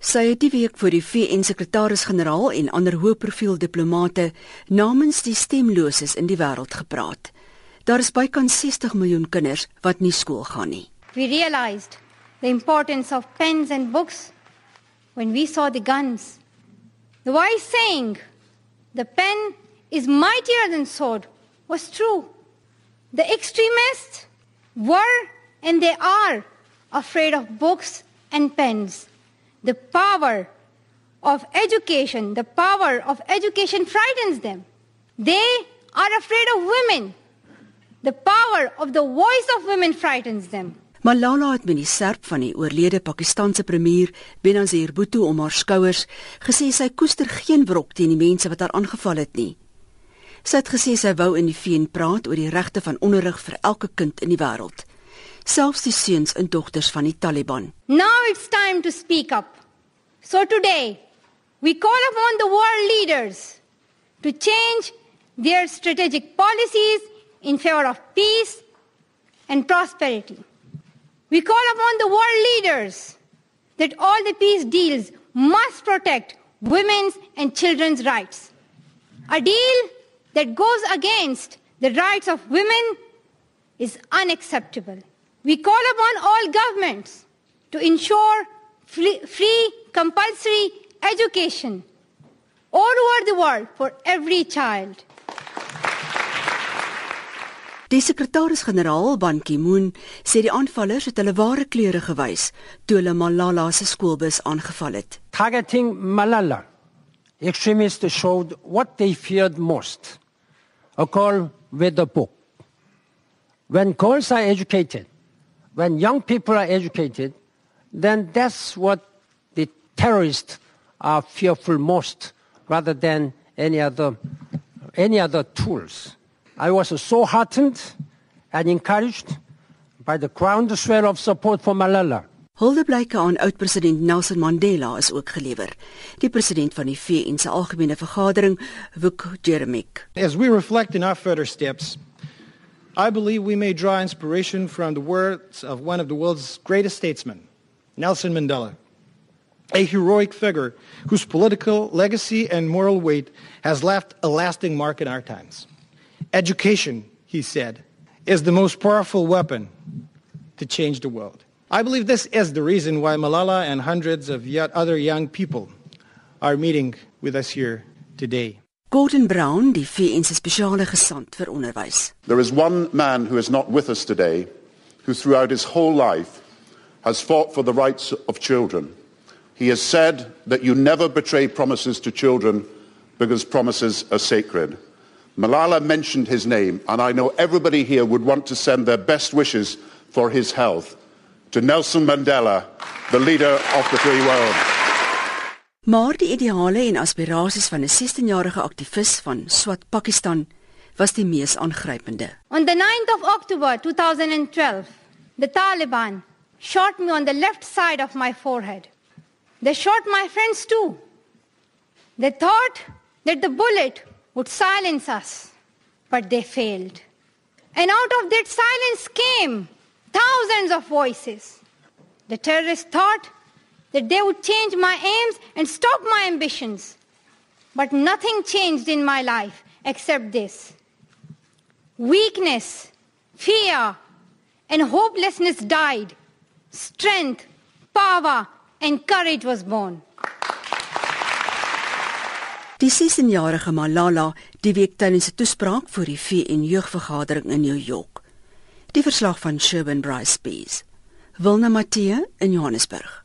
Sy het die week voor die VN-sekretaris-generaal en ander hoë-profiel diplomate namens die stemloses in die wêreld gepraat. Daar is bykans 60 miljoen kinders wat nie skool gaan nie. We realized the importance of pens and books when we saw the guns. The wise saying, the pen is mightier than sword, was true. The extremists were and they are afraid of books and pens. The power of education, the power of education frightens them. They are afraid of women. The power of the voice of women frightens them. Malala het met die serp van die oorlede Pakistanse premier Benazir Bhutto om haar skouers gesê sy koester geen wrok teen die mense wat haar aangeval het nie. Sy het gesê sy wou in die VN praat oor die regte van onderrig vir elke kind in die wêreld selfs die seuns en dogters van die Taliban. Now it's time to speak up. So today, we call upon the world leaders to change their strategic policies in favor of peace and prosperity. We call upon the world leaders that all the peace deals must protect women's and children's rights. A deal that goes against the rights of women is unacceptable. We call upon all governments to ensure free, free compulsory education all over the world for every child. Die sekretaris-generaal Ban Ki-moon sê die aanvallers het hulle ware kleure gewys toe hulle Malala se skoolbus aangeval het. Targeting Malala, extremists showed what they feared most. A call with the book. When girls are educated, when young people are educated, then that's what the terrorists are fearful most, rather than any other, any other tools. I was so heartened and encouraged by the groundswell of support for Malala. Huldeblyke aan oud-president Nelson Mandela is ook gelewer. Die president van die VN se algemene vergadering, Wuk Jeremik. As we reflect in our further steps, I believe we may draw inspiration from the words of one of the world's greatest statesmen, Nelson Mandela, a heroic figure whose political legacy and moral weight has left a lasting mark in our times. Education, he said, is the most powerful weapon to change the world. I believe this is the reason why Malala and hundreds of yet other young people are meeting with us here today. Gordon Brown, die VN se spesiale gesant vir onderwys. There is one man who is not with us today who throughout his whole life has fought for the rights of children. He has said that you never betray promises to children because promises are sacred. Malala mentioned his name, and I know everybody here would want to send their best wishes for his health to Nelson Mandela, the leader of the free world. Maar die ideale en aspirasies van 'n 16-jarige aktivis van Swat Pakistan was die mees aangrypende. On the 9th of October 2012, the Taliban shot me on the left side of my forehead. They shot my friends too. They thought that the bullet would silence us, but they failed. And out of that silence came thousands of voices. The terrorists thought that they would change my aims and stop my ambitions. But nothing changed in my life except this weakness, fear, and hopelessness died. Strength, power, and courage was born. Die 16-jarige Malala die week tydens 'n toespraak voor die VN jeugvergadering in New York. Die verslag van Sherwin Bryce Bees. Wilna Matthee in Johannesburg.